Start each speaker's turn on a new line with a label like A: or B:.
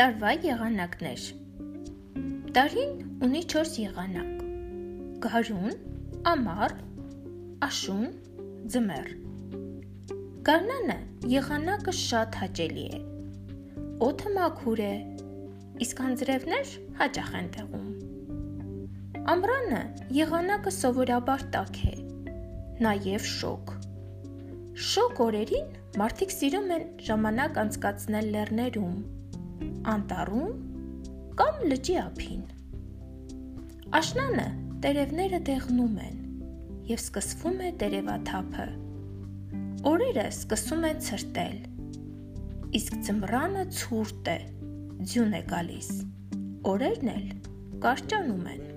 A: Տարվա եղանակներ Տարին ունի 4 եղանակ. գարուն, ամառ, աշուն, ձմեռ։ Գարնանը եղանակը շատ հաճելի է։ Օդը մաքուր է, իսկ անձրևներ հաճախ են տեղում։ Ամռանը եղանակը սովորաբար տաք է, նաև շոգ։ Շոգ օրերին մարդիկ սիրում են ժամանակ անցկացնել լեռներում, անտառում կամ լճի ափին։ Աշնանը տերևները դեղնում են եւ սկսվում է տերևաթափը։ Օրերը սկսում են ցրտել։ Իսկ ձմռանը ցուրտ է, ձյուն է գալիս։ Օրերն էլ կարճանում են։